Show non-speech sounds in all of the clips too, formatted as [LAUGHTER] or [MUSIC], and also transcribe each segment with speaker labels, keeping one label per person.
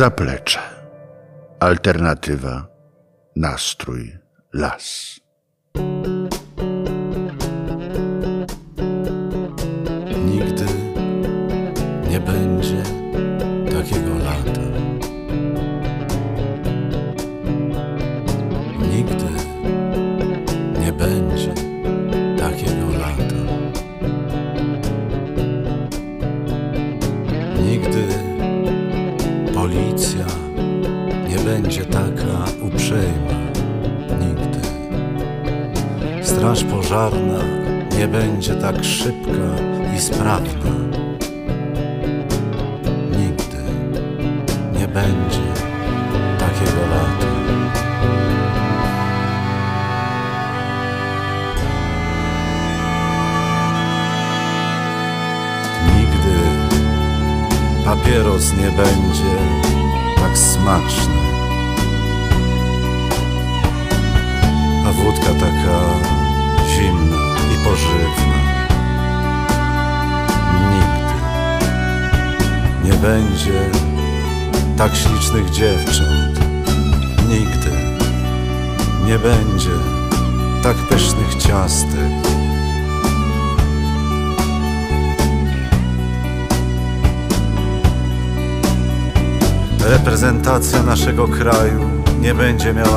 Speaker 1: Zaplecze. Alternatywa, nastrój, las.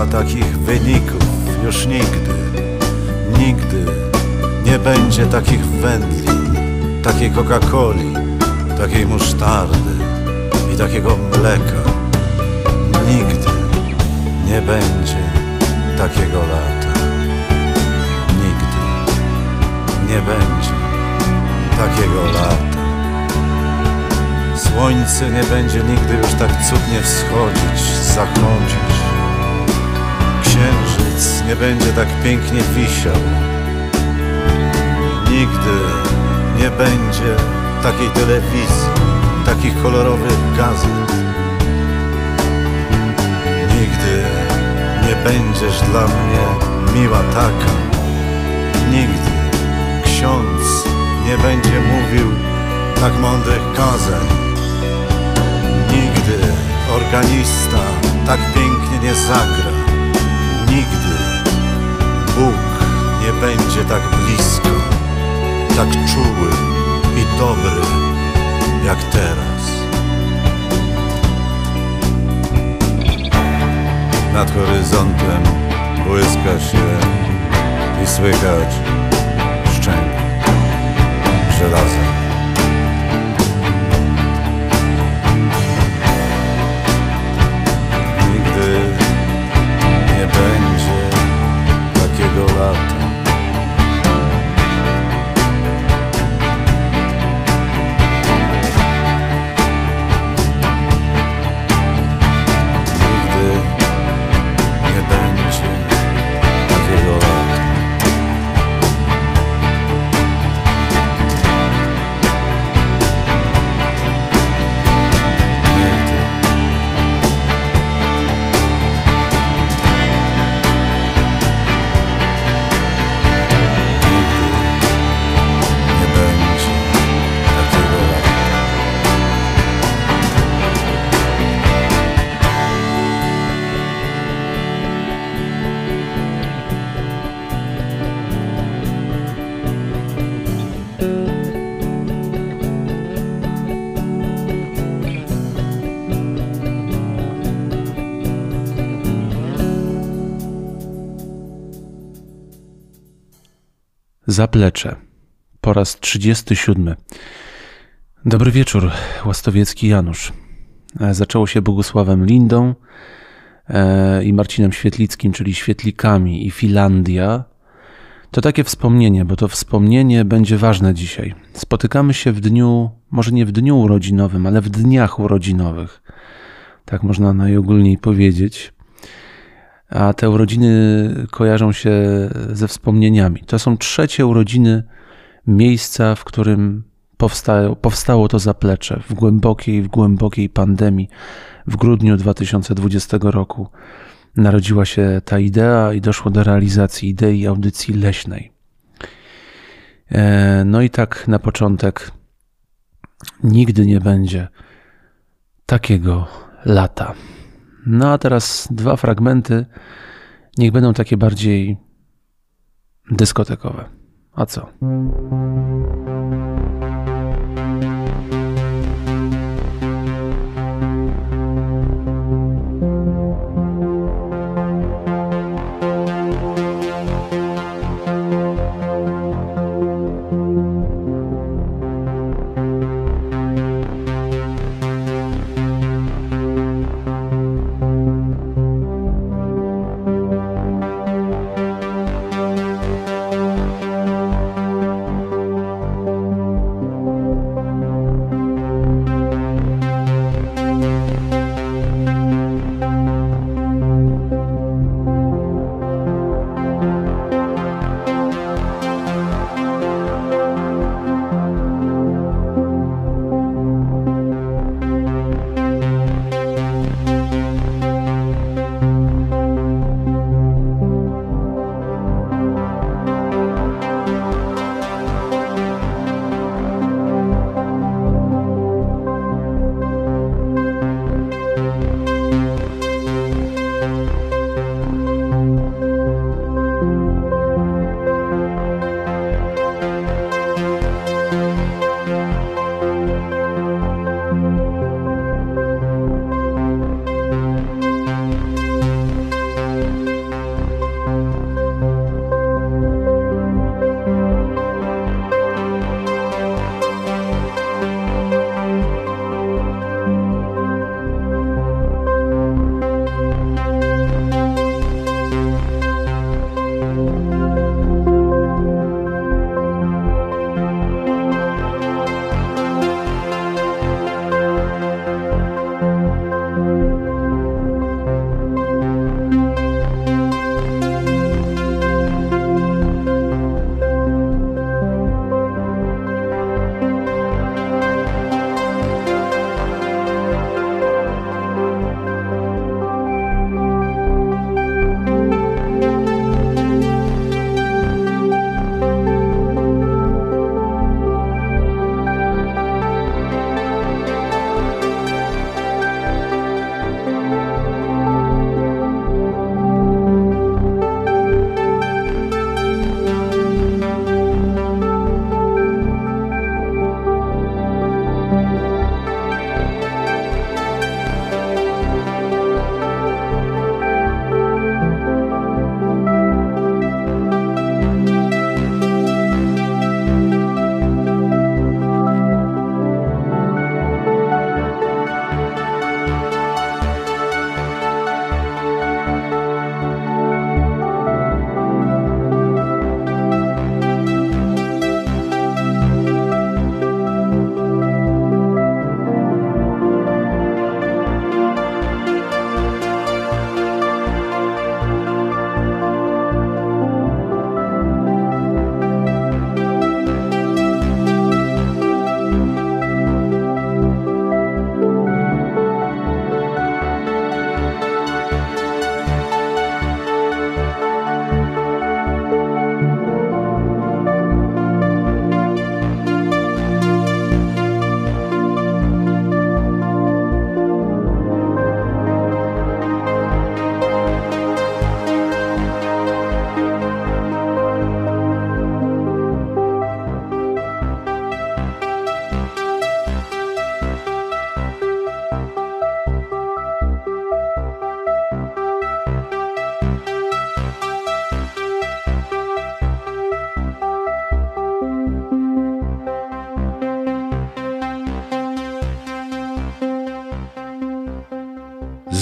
Speaker 2: Takich wyników już nigdy. Nigdy nie będzie takich wędlin, takiej Coca-Coli, takiej musztardy i takiego mleka. Nigdy nie będzie takiego lata. Nigdy nie będzie takiego lata. Słońce nie będzie nigdy już tak cudnie wschodzić, zachodzić. Księżyc nie będzie tak pięknie wisiał. Nigdy nie będzie takiej telewizji, takich kolorowych gazet. Nigdy nie będziesz dla mnie miła taka. Nigdy ksiądz nie będzie mówił tak mądrych kazań. Nigdy organista tak pięknie nie zagra. Nigdy Bóg nie będzie tak blisko, tak czuły i dobry jak teraz. Nad horyzontem błyska się i słychać szczęk.
Speaker 3: Zaplecze. Po raz 37. Dobry wieczór, Łastowiecki Janusz. E, Zaczęło się Bogusławem Lindą e, i Marcinem Świetlickim, czyli Świetlikami i Finlandia. To takie wspomnienie, bo to wspomnienie będzie ważne dzisiaj. Spotykamy się w dniu, może nie w dniu urodzinowym, ale w dniach urodzinowych. Tak można najogólniej powiedzieć a te urodziny kojarzą się ze wspomnieniami. To są trzecie urodziny miejsca, w którym powstało, powstało to zaplecze w głębokiej, w głębokiej pandemii. W grudniu 2020 roku narodziła się ta idea i doszło do realizacji idei audycji leśnej. E, No i tak na początek nigdy nie będzie takiego lata. No a teraz dwa fragmenty. Niech będą takie bardziej dyskotekowe. A co?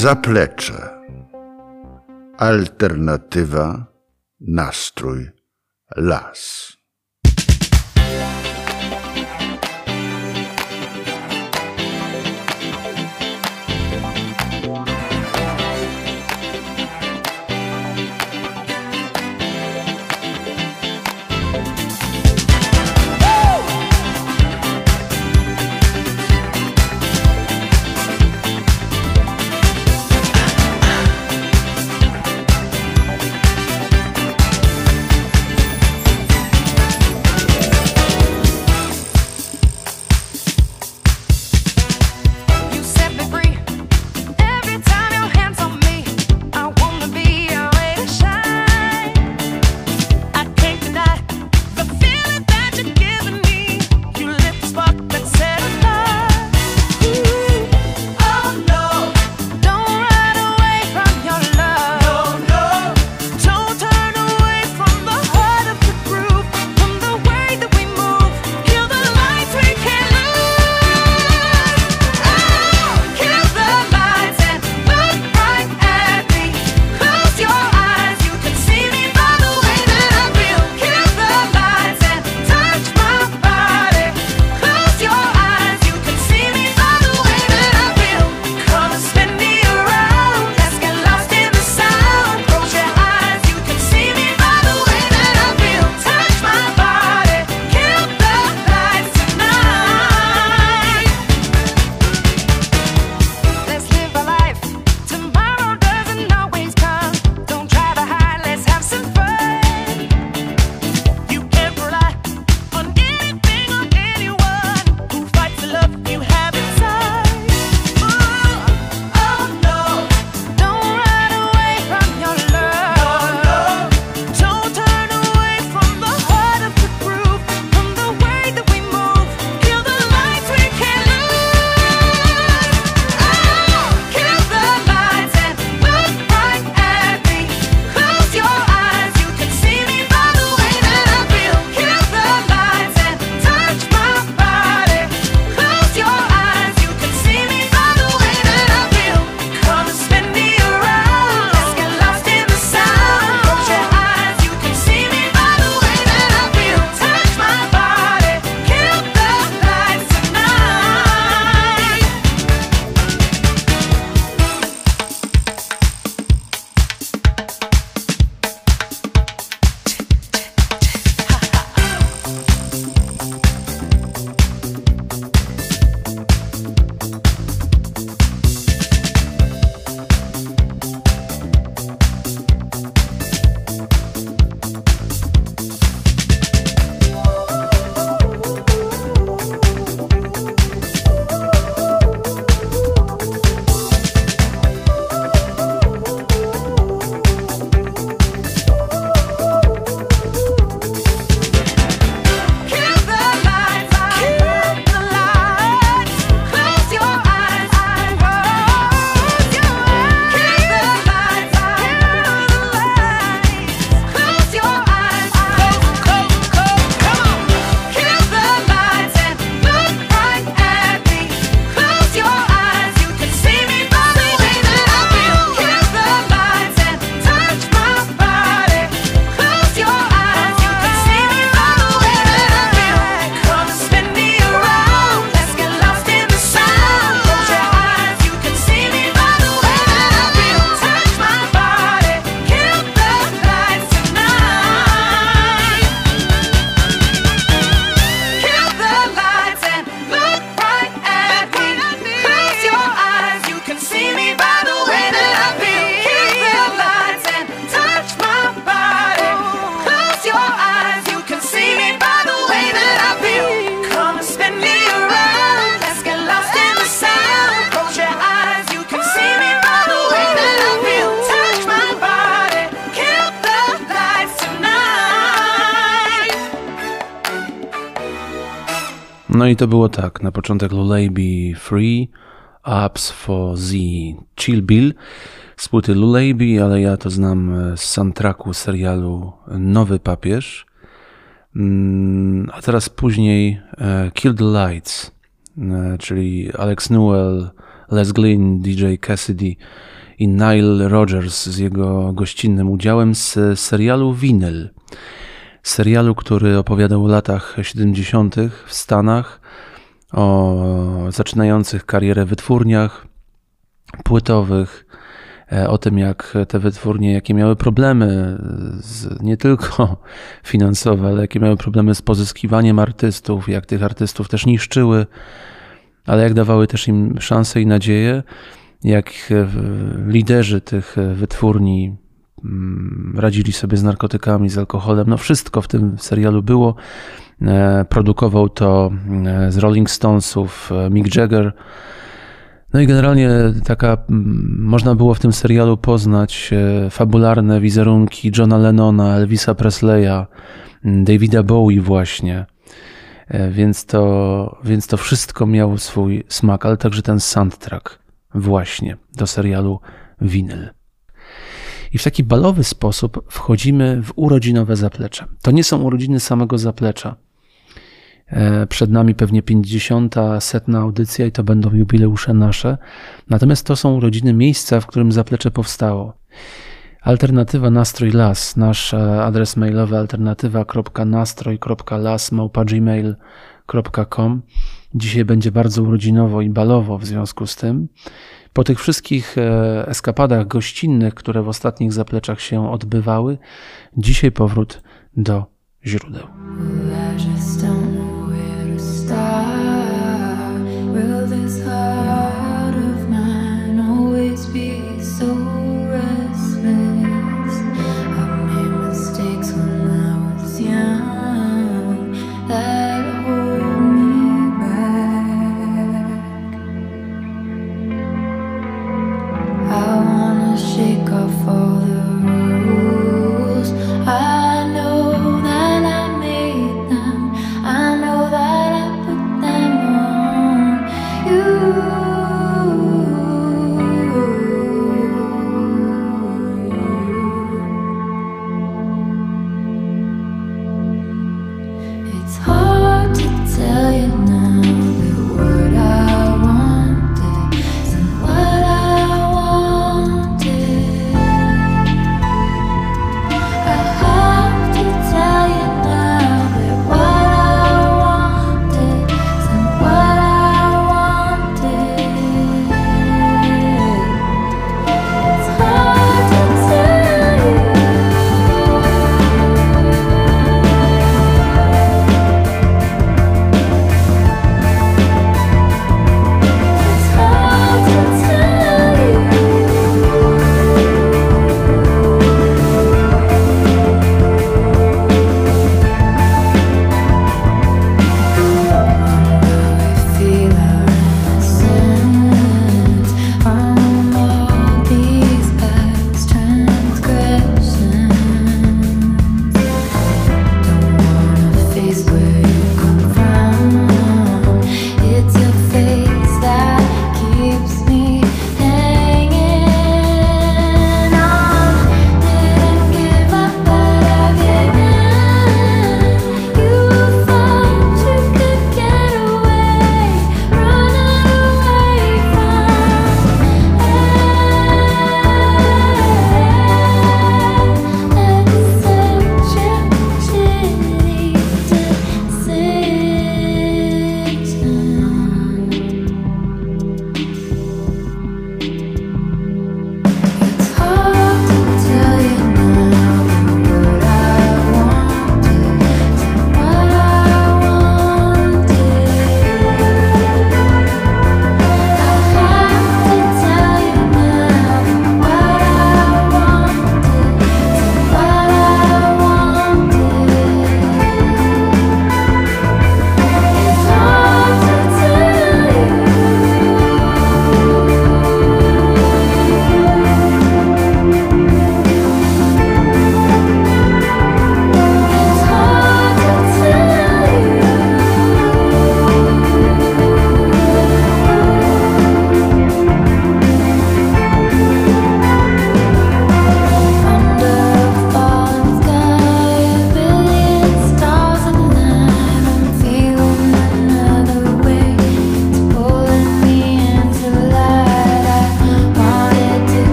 Speaker 1: Zaplecze. Alternatywa, nastrój, las.
Speaker 3: I to było tak, na początek Lullaby Free, Apps for the Chill Bill z płyty Lullaby, ale ja to znam z soundtracku serialu Nowy Papież. Mm, a teraz później e, Kill the Lights, e, czyli Alex Newell, Les Glynn, DJ Cassidy i Nile Rogers z jego gościnnym udziałem z serialu Vinyl. Serialu, który opowiadał o latach 70. w Stanach, o zaczynających karierę wytwórniach płytowych, e, o tym, jak te wytwórnie, jakie miały problemy, z, nie tylko [LAUGHS] finansowe, ale jakie miały problemy z pozyskiwaniem artystów, jak tych artystów też niszczyły, ale jak dawały też im szanse i nadzieję, jak e, liderzy tych wytwórni mm, radzili sobie z narkotykami, z alkoholem. No wszystko w tym serialu było. E, produkował to z Rolling Stonesów Mick Jagger. No i generalnie taka, można było w tym serialu poznać e, fabularne wizerunki Johna Lennona, Elvisa Presleya, Davida Bowie właśnie. E, więc to, więc to wszystko miało swój smak, ale także ten soundtrack właśnie do serialu Vinyl. I w taki balowy sposób wchodzimy w urodzinowe zaplecze. To nie są urodziny samego zaplecza. E, przed nami pewnie 50, setna audycja i to będą jubileusze nasze. Natomiast to są urodziny miejsca, w którym zaplecze powstało. Alternatywa Nastrój Las, nasz e, adres mailowy alternatywa.nastroj.las.gmail.com Dzisiaj będzie bardzo urodzinowo i balowo w związku z tym. Po tych wszystkich e, eskapadach gościnnych, które w ostatnich zapleczach się odbywały, dzisiaj powrót do źródeł.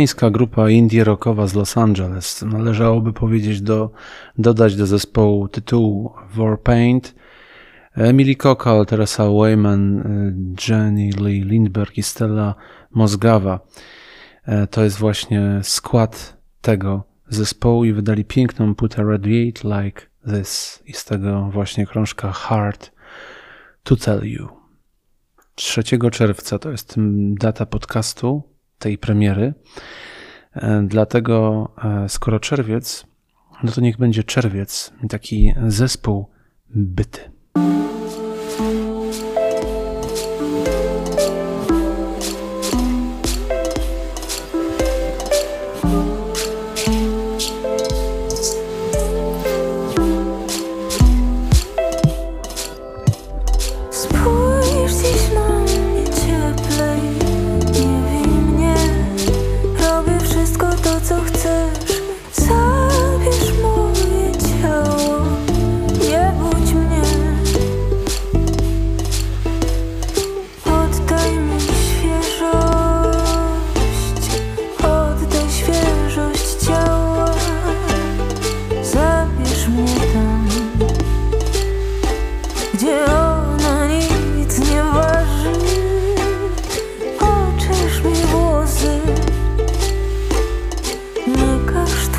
Speaker 4: Żeńska grupa indie rockowa z Los Angeles. Należałoby powiedzieć do, dodać do zespołu tytułu Warpaint Emily Kokal, Teresa Wayman, Jenny Lee Lindberg i Stella Mozgawa. E, to jest właśnie skład tego zespołu i wydali piękną płytę Radiate Like This i z tego właśnie krążka Hard to Tell You. 3 czerwca to jest data podcastu tej premiery. E, dlatego e, skoro czerwiec, no to niech będzie czerwiec, taki zespół byty.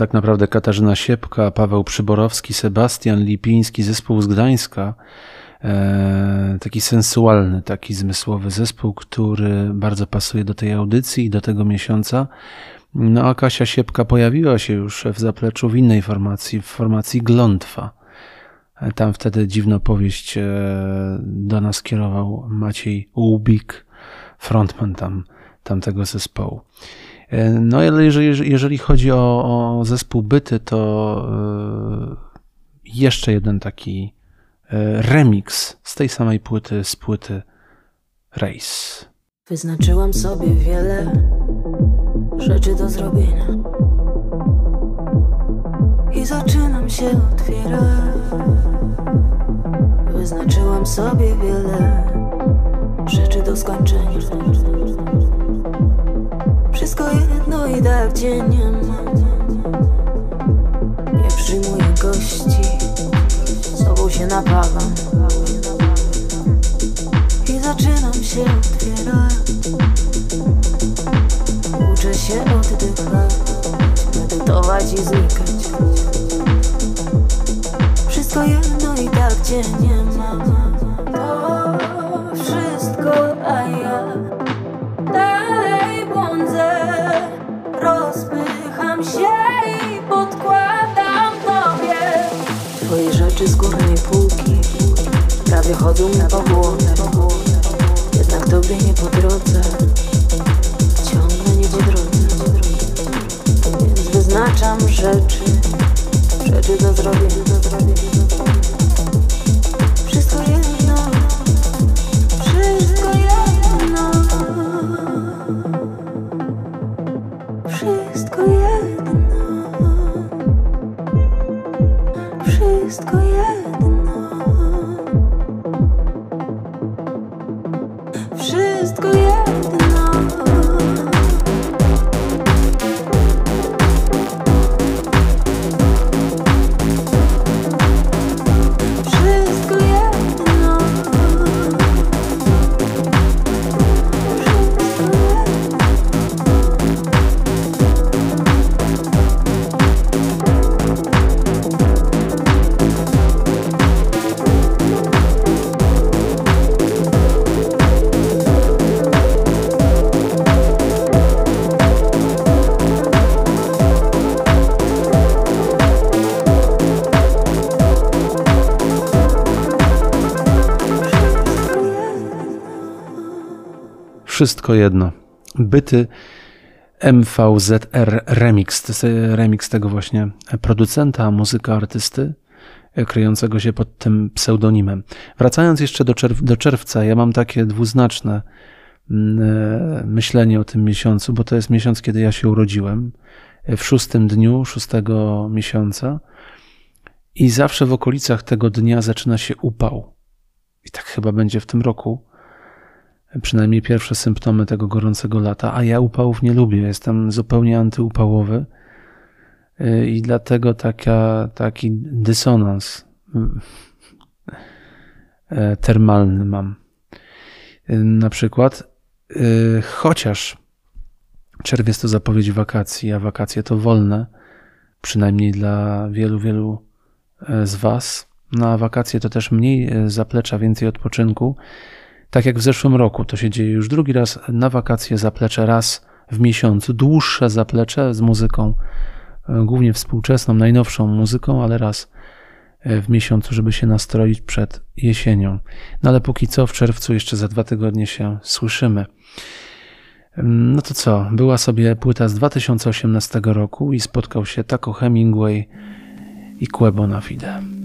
Speaker 4: tak naprawdę Katarzyna Siepka, Paweł Przyborowski, Sebastian Lipiński, zespół z Gdańska. E, taki sensualny, taki zmysłowy zespół, który bardzo pasuje do tej audycji i do tego miesiąca. No a Kasia Siepka pojawiła się już w zapleczu w innej formacji, w formacji Glątwa. E, tam wtedy dziwną powieść e, do nas kierował Maciej Łubik, frontman tam, tamtego zespołu.
Speaker 3: No ale jeżeli, jeżeli chodzi o, o zespół Byty, to jeszcze jeden taki remix z tej samej płyty, z płyty Race.
Speaker 4: Wyznaczyłam sobie wiele rzeczy do zrobienia i zaczynam się otwierać. Wyznaczyłam sobie wiele rzeczy do skończenia. Tak dzień nie ma. Nie przyjmuję gości, z tobą się napawam i zaczynam się otwierać. Uczę się oddychać, medytować i znikać. Wszystko jedno i tak cię nie chodzą mi po głowie. Jednak tobie nie po drodze, ciągle nie po drodze. Więc wyznaczam rzeczy, rzeczy do zrobienia. Wszystko jedno.
Speaker 3: Byty MVZR Remix. Remix tego właśnie producenta, muzyka, artysty, e, kryjącego się pod tym pseudonimem. Wracając jeszcze do, czerw do czerwca, ja mam takie dwuznaczne mm, e, myślenie o tym miesiącu, bo to jest miesiąc, kiedy ja się urodziłem. e, W szóstym dniu, szóstego miesiąca. I zawsze w okolicach tego dnia zaczyna się upał. I tak chyba będzie w tym roku przynajmniej pierwsze symptomy tego gorącego lata, a ja upałów nie lubię, jestem zupełnie antyupałowy y, i dlatego taka, taki dysonans y, termalny mam. Y, Na przykład, y, chociaż czerwiec to zapowiedź wakacji, a wakacje to wolne, przynajmniej dla wielu, wielu e, z Was. Na wakacje to też mniej e, zaplecza, więcej odpoczynku. Tak jak w zeszłym roku, to się dzieje już drugi raz na wakacje zaplecze raz w miesiącu, dłuższe zaplecze z muzyką, e, głównie współczesną, najnowszą muzyką, ale raz e, w miesiącu, żeby się nastroić przed jesienią. No ale póki co w czerwcu jeszcze za dwa tygodnie się słyszymy. Mm, No to co, była sobie płyta z 2018 roku i spotkał się Taco Hemingway i Quebo na Fide.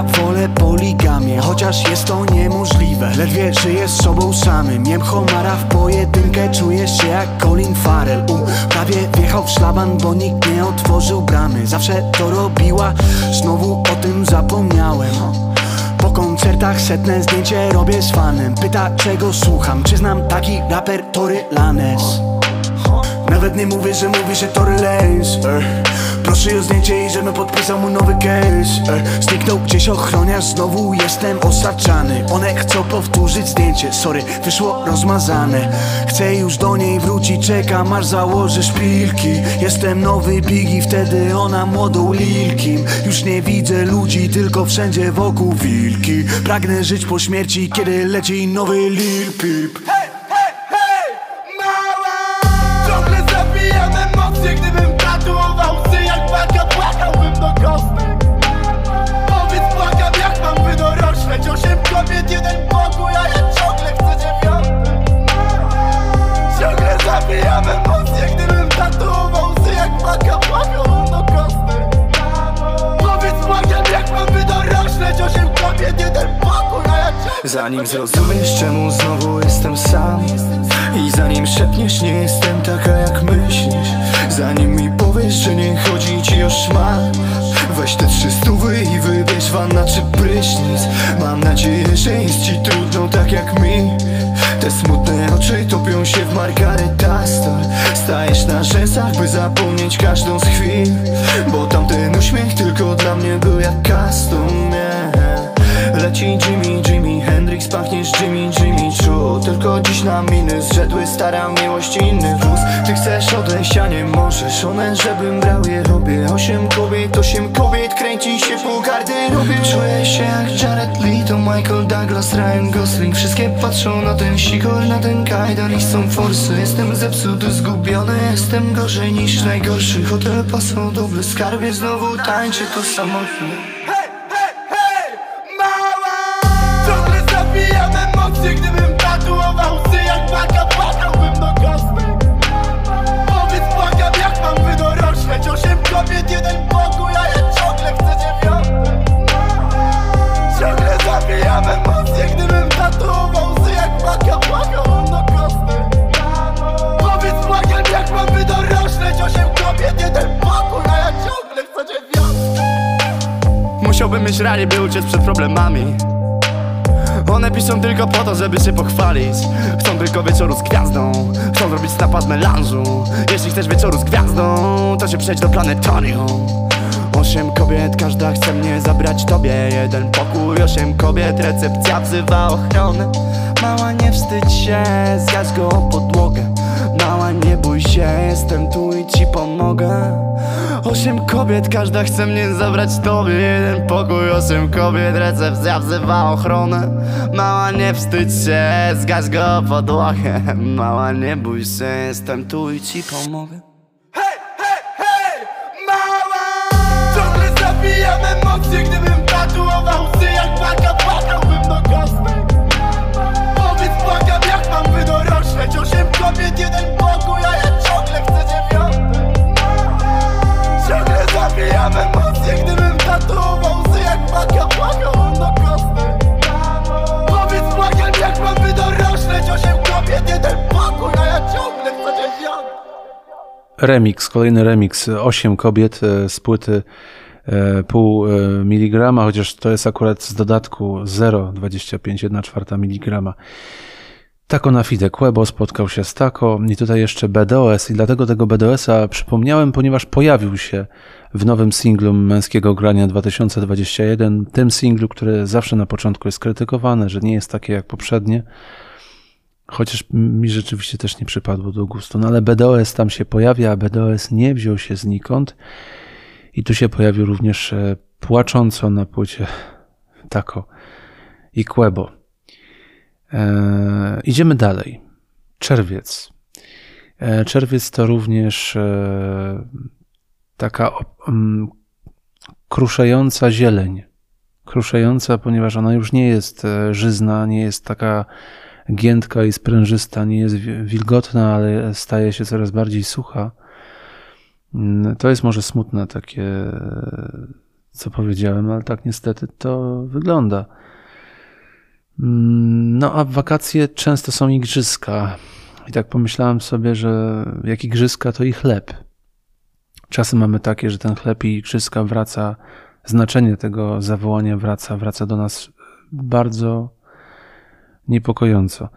Speaker 5: Ja wolę poligamię, chociaż jest to niemożliwe. Ledwie żyję z sobą samym, jem homara w pojedynkę Czujesz się jak Colin Farrell. U, Prawie wjechał w szlaban, bo nikt nie otworzył bramy. Zawsze to robiła, znowu o tym zapomniałem. Po koncertach setne zdjęcie robię z fanem. Pyta czego słucham, czy znam taki raper Tory Lanes Nawet nie mówię, że mówi, że Tory Lanez. Proszę o zdjęcie i żebym podpisał mu nowy case. E, Zniknął gdzieś ochroniarz, znowu jestem osaczany. One chcą powtórzyć zdjęcie, sorry, wyszło rozmazane. Chcę już do niej wrócić, czekam aż założę szpilki. Jestem nowy Biggie, wtedy ona młodą Lilkim. Już nie widzę ludzi, tylko wszędzie wokół wilki. Pragnę żyć po śmierci, kiedy leci nowy Lil Peep Zanim zrozumiesz czemu znowu jestem sam I zanim szepniesz nie jestem taka jak myślisz Zanim mi powiesz, że nie chodzi ci o szmat Weź te trzy stówy i wybierz wanna czy prysznic Mam nadzieję, że jest ci trudno tak jak mi Te smutne oczy topią się w Margaret Astor Stajesz na rzęsach, by zapomnieć każdą z chwil Bo tamten uśmiech tylko dla mnie był jak custom, yeah. Leci Jimmy, Hendrix, pachniesz Jimmy, Jimmy True Tylko dziś na miny zrzedły stara miłość innych wóz. Ty chcesz odejść, a nie możesz. One, żebym brał je robię. Osiem kobiet, osiem kobiet Kręci się po garderobie. Czuję się jak Jared Leto, Michael Douglas, Ryan Gosling. Wszystkie patrzą na ten sikor, na ten kajdar i są forsy. Jestem zepsuty, zgubiony Jestem gorzej niż najgorszy. Hotel pasą, dobry skarbie Znowu tańczy to samotnie
Speaker 6: emocje, gdybym tatuował łzy jak baka Płakałbym do kostek Powiedz, płakam jak mam wydorośleć? Osiem kobiet, jeden pokój, a ja ciągle chcę dziewiątek Ciągle zabijam emocje, gdybym tatuował łzy jak baka Płakałbym do kostek Powiedz, płakam jak mam wydorośleć? Osiem kobiet, jeden pokój, a ja ciągle chcę dziewiątek Musiałbym mieć ranie, by uciec przed problemami One piszą tylko po to, żeby się pochwalić. Chcą tylko wieczoru z gwiazdą. Chcą zrobić snapa z melanżu. Jeśli chcesz wieczoru z gwiazdą To się przejdź do planetarium Osiem kobiet, każda chce mnie zabrać tobie. Jeden pokój, osiem kobiet, recepcja wzywa ochronę. Mała nie wstydź się, zgaś go o podłogę. Mała nie bój się, jestem tu i ci pomogę Osiem kobiet, każda chce mnie zabrać tobie. Jeden pokój, osiem kobiet, recepcja wzywa ochronę. Mała nie wstydź się, zgaś go o podłogę Mała nie bój się, jestem tu i ci pomogę
Speaker 3: Remix, kolejny remix. Osiem kobiet e, z płyty e, pół e, miligrama, chociaż to jest akurat z dodatku 0,25, 1 czwarta miligrama. Tako na fide Quebo spotkał się z Tako i tutaj jeszcze BDOS i dlatego tego BDOS-a przypomniałem, ponieważ pojawił się w nowym singlu Męskiego Grania 2021, tym singlu, który zawsze na początku jest krytykowany, że nie jest takie jak poprzednie, chociaż mi rzeczywiście też nie przypadło do gustu, no ale BDOS tam się pojawia, a BDOS nie wziął się znikąd i tu się pojawił również e, płacząco na płycie Tako i Quebo. E, idziemy dalej. Czerwiec. E, czerwiec to również taka mm, kruszająca zieleń. Kruszająca, ponieważ ona już nie jest żyzna, nie jest taka giętka i sprężysta, nie jest wi- wilgotna, ale staje się coraz bardziej sucha. Mm, To jest może smutne takie, co powiedziałem, ale tak niestety to wygląda. Mm, No a wakacje często są igrzyska. I tak pomyślałem sobie, że jak igrzyska, to i chleb. Czasem mamy takie, że ten chleb i igrzyska wraca, znaczenie tego zawołania wraca, wraca do nas bardzo niepokojąco.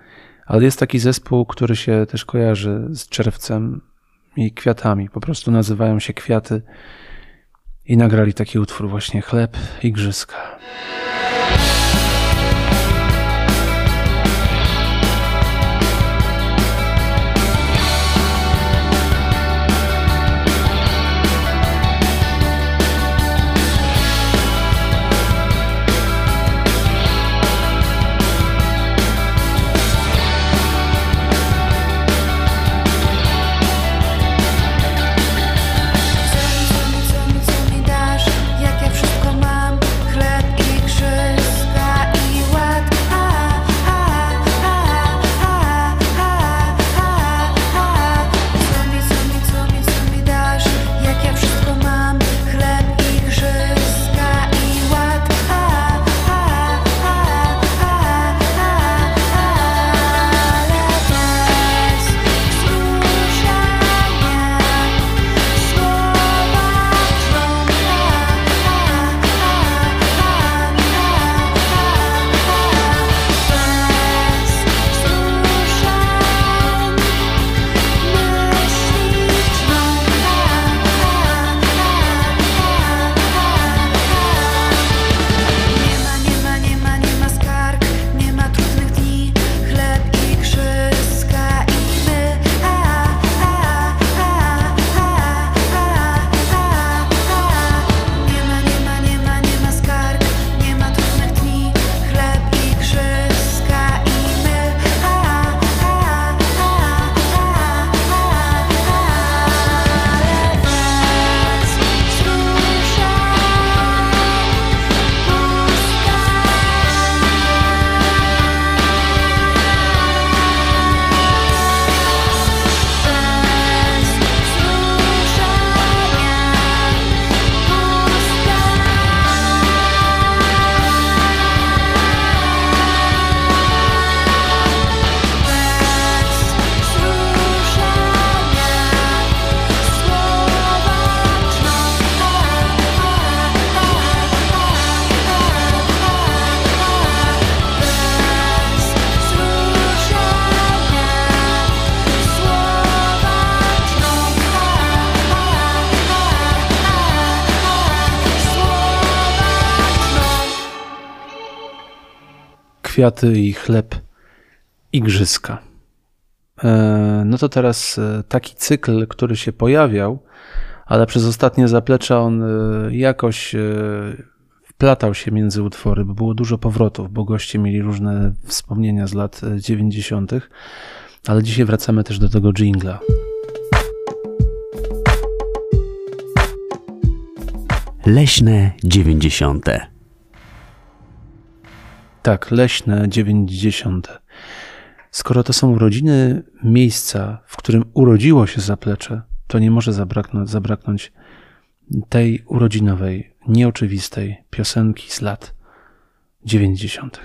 Speaker 3: Ale jest taki zespół, który się też kojarzy z czerwcem i kwiatami. Po prostu nazywają się kwiaty
Speaker 7: i nagrali taki utwór właśnie Chleb, Igrzyska. Kwiaty i chleb, igrzyska. E, no to teraz e, taki cykl, który się pojawiał, ale przez ostatnie zaplecza on e, jakoś wplatał się między utwory, bo było dużo powrotów, bo goście mieli różne wspomnienia z lat 90., ale dzisiaj wracamy też do tego jingla.
Speaker 8: Leśne dziewięćdziesiąte.
Speaker 7: Tak, leśne 90. Skoro to są urodziny miejsca, w którym urodziło się zaplecze, to nie może zabraknąć, zabraknąć tej urodzinowej, nieoczywistej piosenki z lat 90.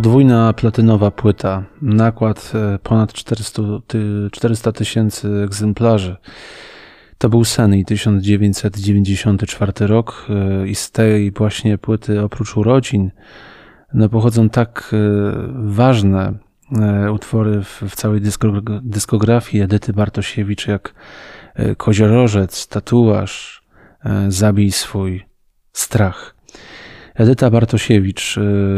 Speaker 3: Podwójna platynowa płyta, nakład e, ponad 400 tysięcy egzemplarzy. To był i 1994 rok e, i z tej właśnie płyty oprócz urodzin no, pochodzą tak e, ważne utwory w, w całej dyskografii Edyty Bartosiewicz jak Koziorożec, Tatuaż, Zabij swój strach. Edyta Bartosiewicz,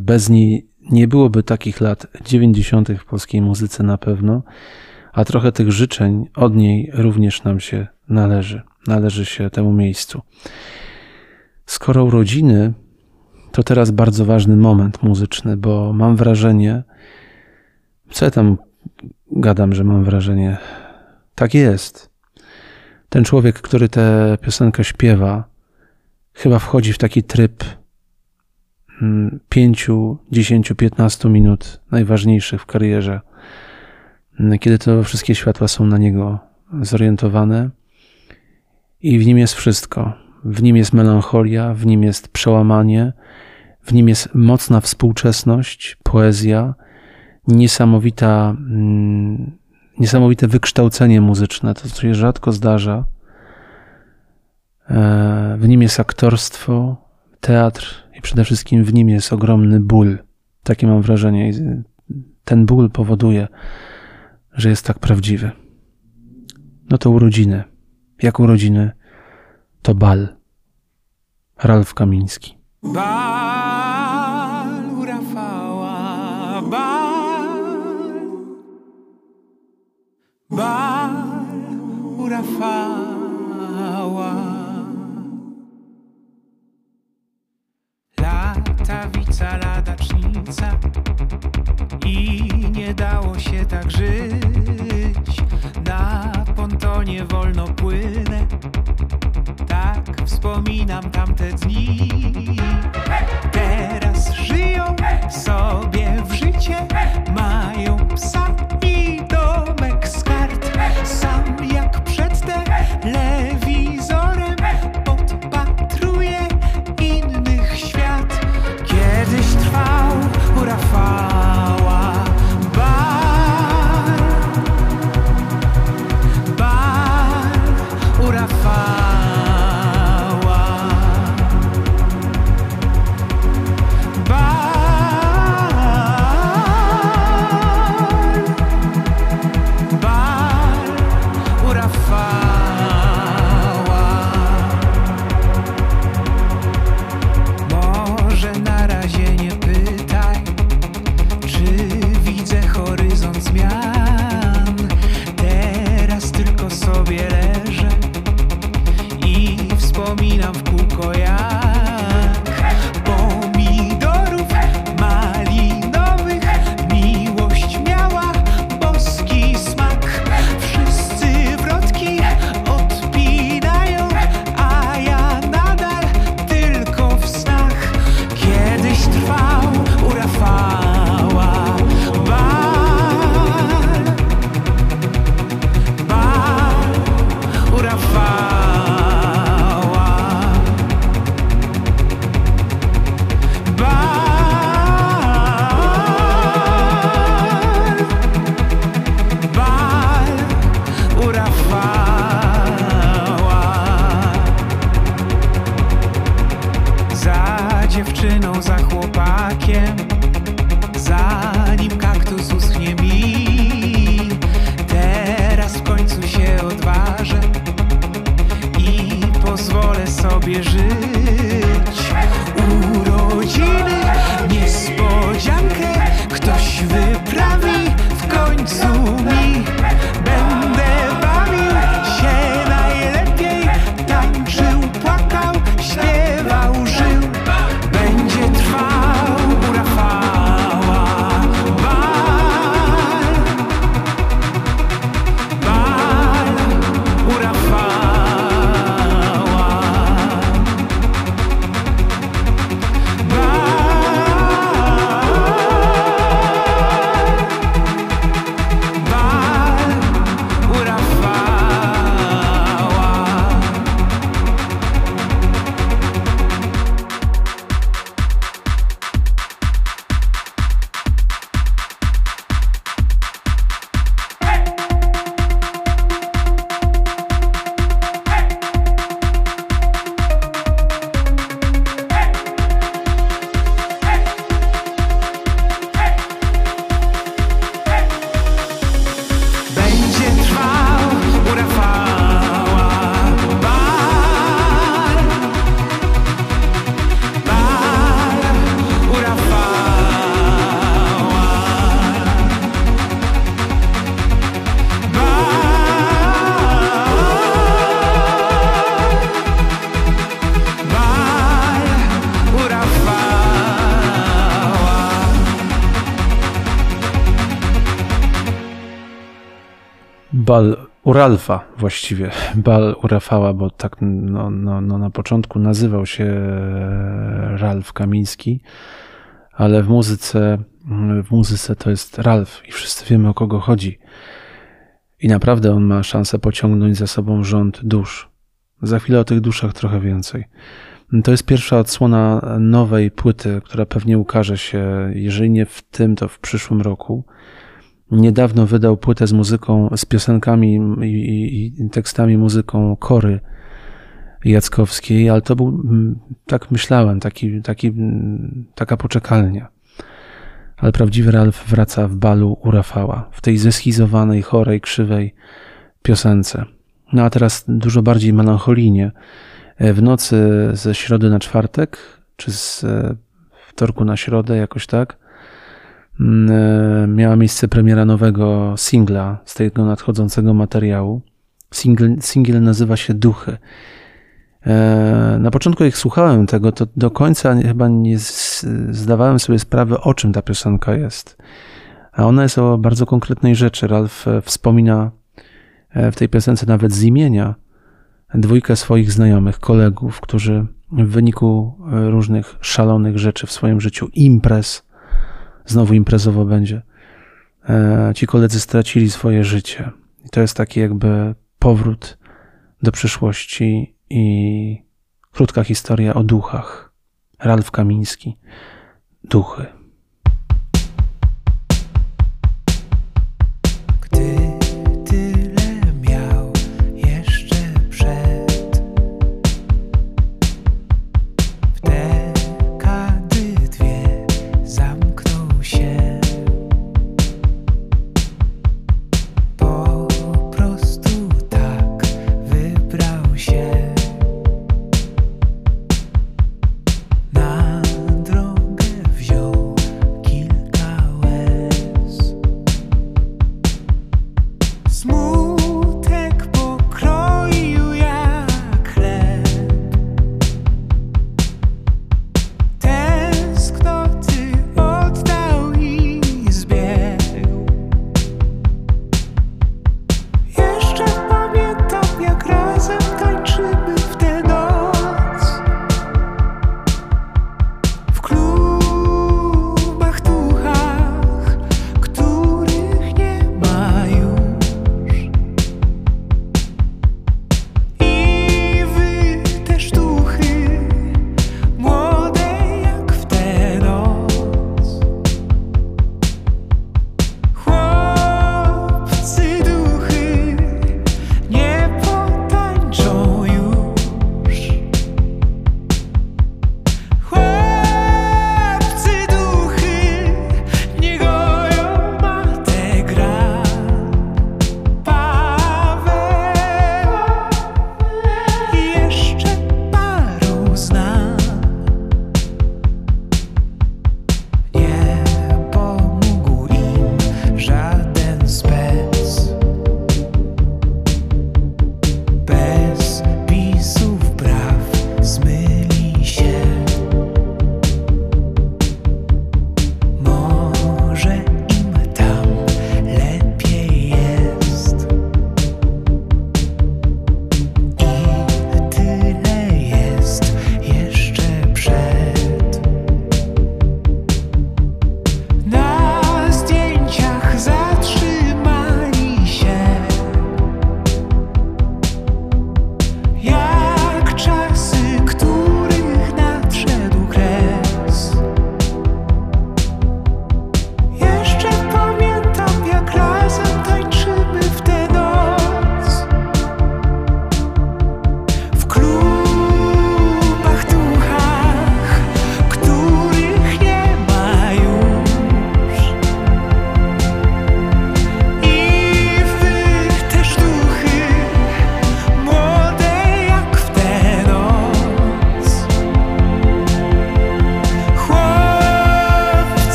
Speaker 3: bez niej nie byłoby takich lat 90. w polskiej muzyce na pewno, a trochę tych życzeń od niej również nam się należy. Należy się temu miejscu. Skoro urodziny, to teraz bardzo ważny moment muzyczny, bo mam wrażenie, co ja tam gadam, że mam wrażenie, tak jest. Ten człowiek, który tę piosenkę śpiewa, chyba wchodzi w taki tryb 5, 10, 15 minut najważniejszych w karierze, kiedy to wszystkie światła są na niego zorientowane i w nim jest wszystko. W nim jest melancholia, w nim jest przełamanie, w nim jest mocna współczesność, poezja, niesamowita, mm, niesamowite wykształcenie muzyczne, to co się rzadko zdarza. E, w nim jest aktorstwo, teatr, przede wszystkim w nim jest ogromny ból. Takie mam wrażenie. Ten ból powoduje, że jest tak prawdziwy. No to urodziny. Jak urodziny, to bal. Ralf Kamiński.
Speaker 9: Bal u Rafała, bal. Bal u Rafała. Tak żyć. Na pontonie wolno płynę, tak wspominam tamte dni. Teraz żyją sobie Bal u
Speaker 3: Ralfa właściwie, bal u Rafała, bo tak no, no, no na początku nazywał się Ralf Kamiński, ale w muzyce, w muzyce to jest Ralf i wszyscy wiemy o kogo chodzi. I naprawdę on ma szansę pociągnąć za sobą rząd dusz. Za chwilę o tych duszach trochę więcej. To jest pierwsza odsłona nowej płyty, która pewnie ukaże się, jeżeli nie w tym, to w przyszłym roku. Niedawno wydał płytę z muzyką, z piosenkami i, i, tekstami muzyką Kory Jackowskiej, ale to był, mm, tak myślałem, taki, taki, mm, taka poczekalnia. Ale prawdziwy Ralf wraca w balu u Rafała, w tej zeschizowanej, chorej, krzywej piosence. No a teraz dużo bardziej melancholijnie. E, W nocy ze środy na czwartek, czy z e, wtorku na środę, jakoś tak, miała miejsce premiera nowego singla z tego nadchodzącego materiału. Single, singiel nazywa się Duchy. E, Na początku jak słuchałem tego, to do końca chyba nie zdawałem sobie sprawy, o czym ta piosenka jest. A ona jest o bardzo konkretnej rzeczy. Ralf e, wspomina e, w tej piosence nawet z imienia dwójkę swoich znajomych, kolegów, którzy w wyniku e, różnych szalonych rzeczy w swoim życiu, imprez, znowu imprezowo będzie, e, ci koledzy stracili swoje życie. I to jest taki jakby powrót do przyszłości i krótka historia o duchach. Ralf Kamiński. Duchy.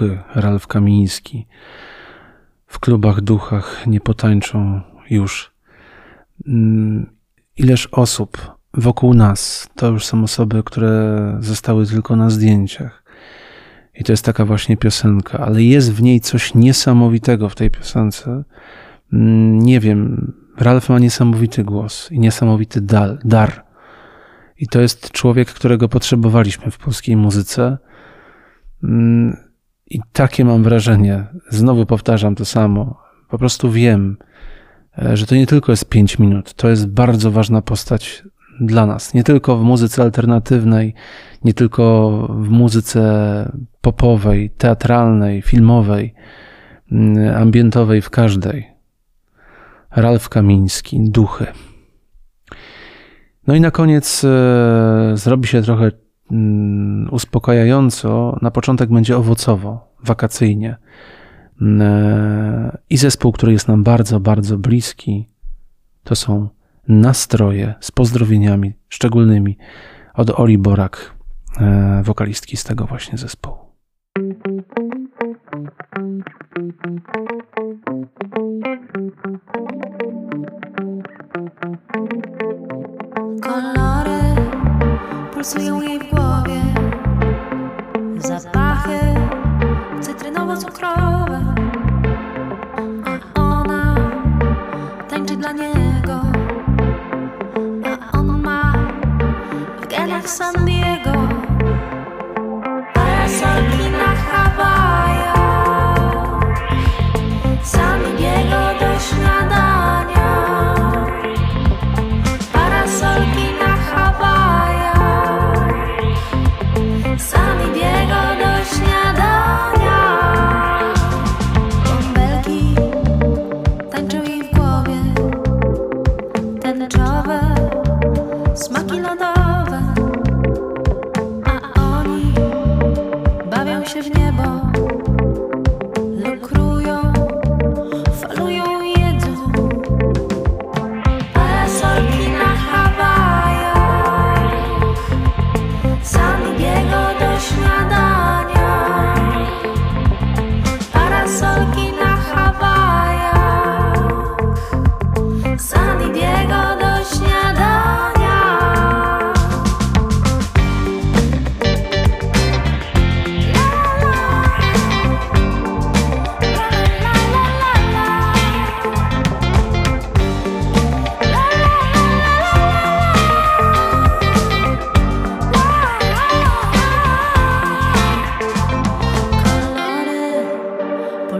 Speaker 3: Duchy, Ralf Kamiński. W klubach duchach nie potańczą już. Mm, ileż osób wokół nas to już są osoby, które zostały tylko na zdjęciach. I to jest taka właśnie piosenka, ale jest w niej coś niesamowitego w tej piosence. Mm, Nie wiem, Ralf ma niesamowity głos i niesamowity dal, dar. I to jest człowiek, którego potrzebowaliśmy w polskiej muzyce. I takie mam wrażenie, znowu powtarzam to samo. Po prostu wiem, e, że to nie tylko jest 5 minut, to jest bardzo ważna postać dla nas. Nie tylko w muzyce alternatywnej, nie tylko w muzyce popowej, teatralnej, filmowej, mm, ambientowej, w każdej. Ralf Kamiński, duchy. No i na koniec e, zrobi się trochę mm, uspokajająco. Na początek będzie owocowo, wakacyjnie. E, I zespół, który jest nam bardzo, bardzo bliski, to są nastroje z pozdrowieniami szczególnymi od Oli Borak, e, wokalistki z tego właśnie zespołu.
Speaker 4: Kolory pulsują jej genach San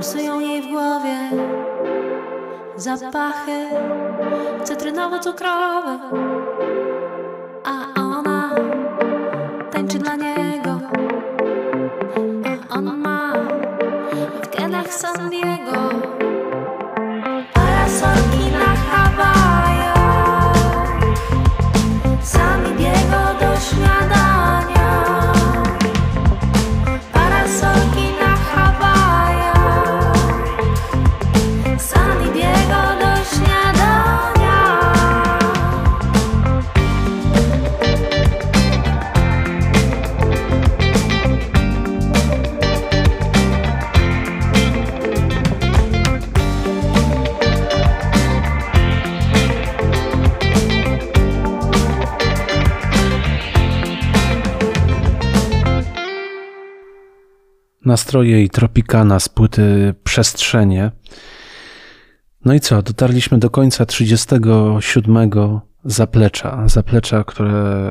Speaker 4: pulsują jej w głowie Zapachy cytrynowo-cukrowe A ona tańczy dla niego. A on ma w genach San Diego
Speaker 3: nastroje i Tropikana z płyty Przestrzenie. No i co? Dotarliśmy do końca 37 zaplecza. Zaplecza, które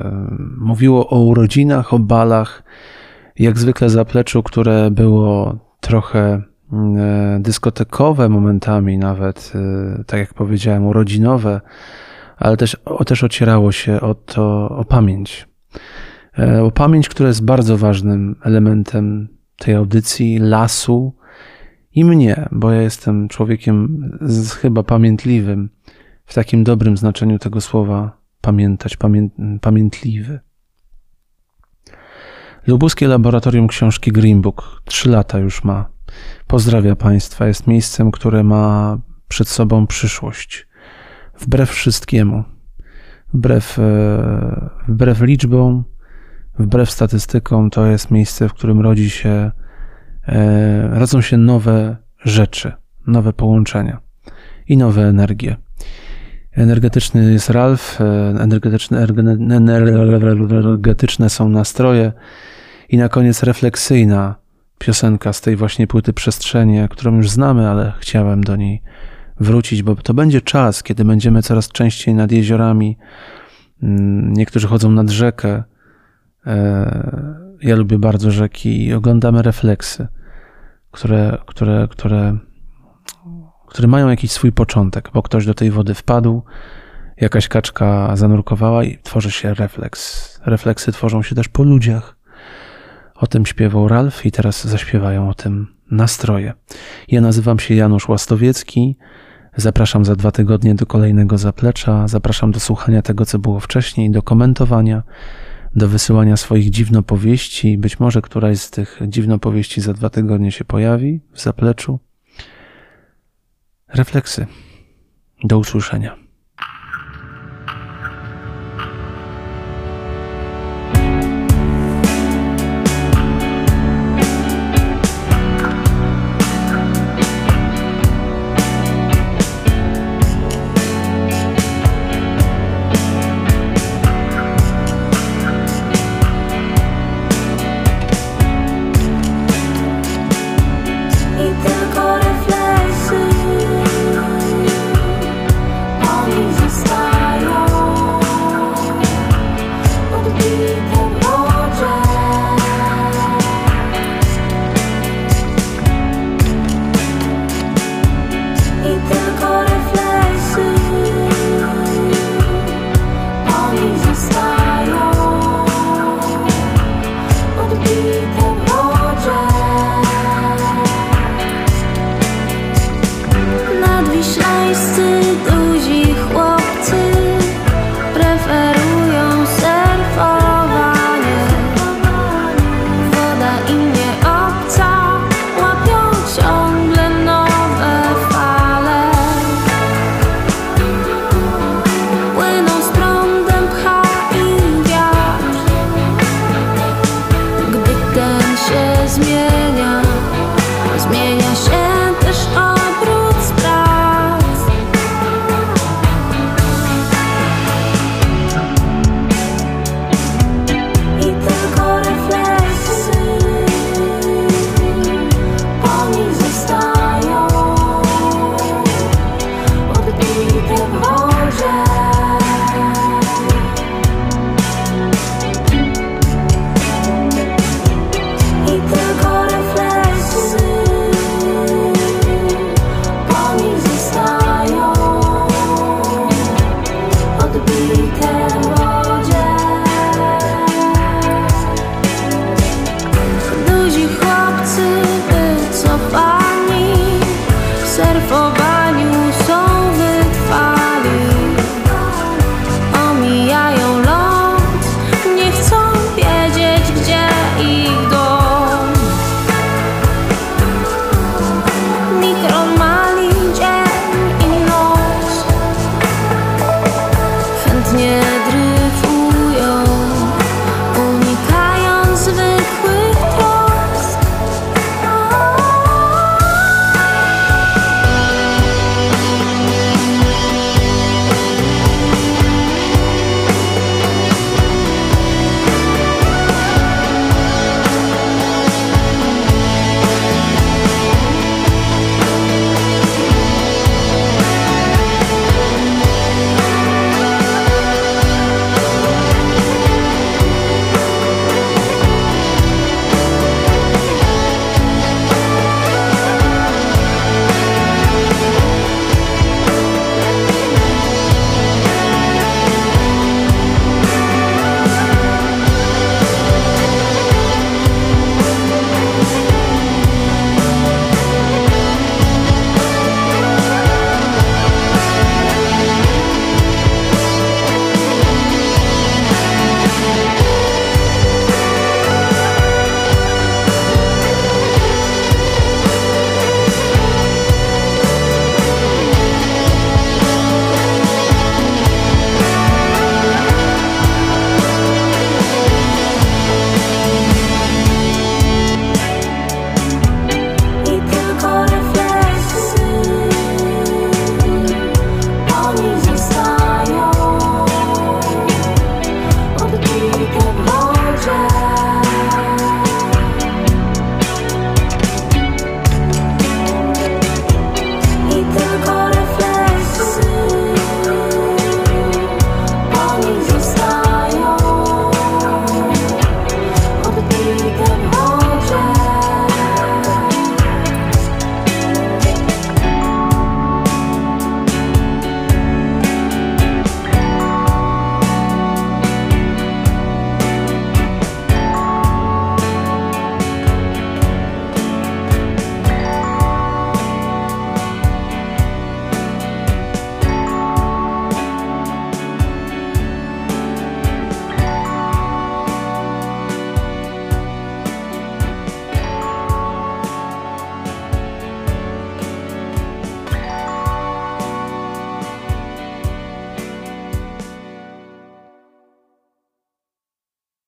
Speaker 3: mówiło o urodzinach, o balach. Jak zwykle zapleczu, które było trochę e, dyskotekowe momentami nawet, e, tak jak powiedziałem, urodzinowe, ale też, o, też ocierało się o to, o pamięć. E, O pamięć, która jest bardzo ważnym elementem tej audycji, lasu i mnie, bo ja jestem człowiekiem z, chyba pamiętliwym, w takim dobrym znaczeniu tego słowa pamiętać, pamię, pamiętliwy. Lubuskie Laboratorium Książki Green Book trzy lata już ma. Pozdrawia Państwa. Jest miejscem, które ma przed sobą przyszłość. Wbrew wszystkiemu. Wbrew, e, wbrew liczbom, wbrew statystykom, to jest miejsce, w którym rodzi się e, rodzą się nowe rzeczy, nowe połączenia i nowe energie. Energetyczny jest Ralf, e, energetyczne, energetyczne są nastroje i na koniec refleksyjna piosenka z tej właśnie płyty Przestrzenie, którą już znamy, ale chciałem do niej wrócić, bo to będzie czas, kiedy będziemy coraz częściej nad jeziorami. Mm, niektórzy chodzą nad rzekę. E, ja lubię bardzo rzeki i oglądamy refleksy, które, które, które, które mają jakiś swój początek, bo ktoś do tej wody wpadł, jakaś kaczka zanurkowała i tworzy się refleks. Refleksy tworzą się też po ludziach. O tym śpiewał Ralf i teraz zaśpiewają o tym nastroje. Ja nazywam się Janusz Łastowiecki. Zapraszam za dwa tygodnie do kolejnego zaplecza. Zapraszam do słuchania tego, co było wcześniej, do komentowania, do wysyłania swoich dziwnopowieści. Być może któraś z tych dziwnopowieści za dwa tygodnie się pojawi w zapleczu. Refleksy. Do usłyszenia.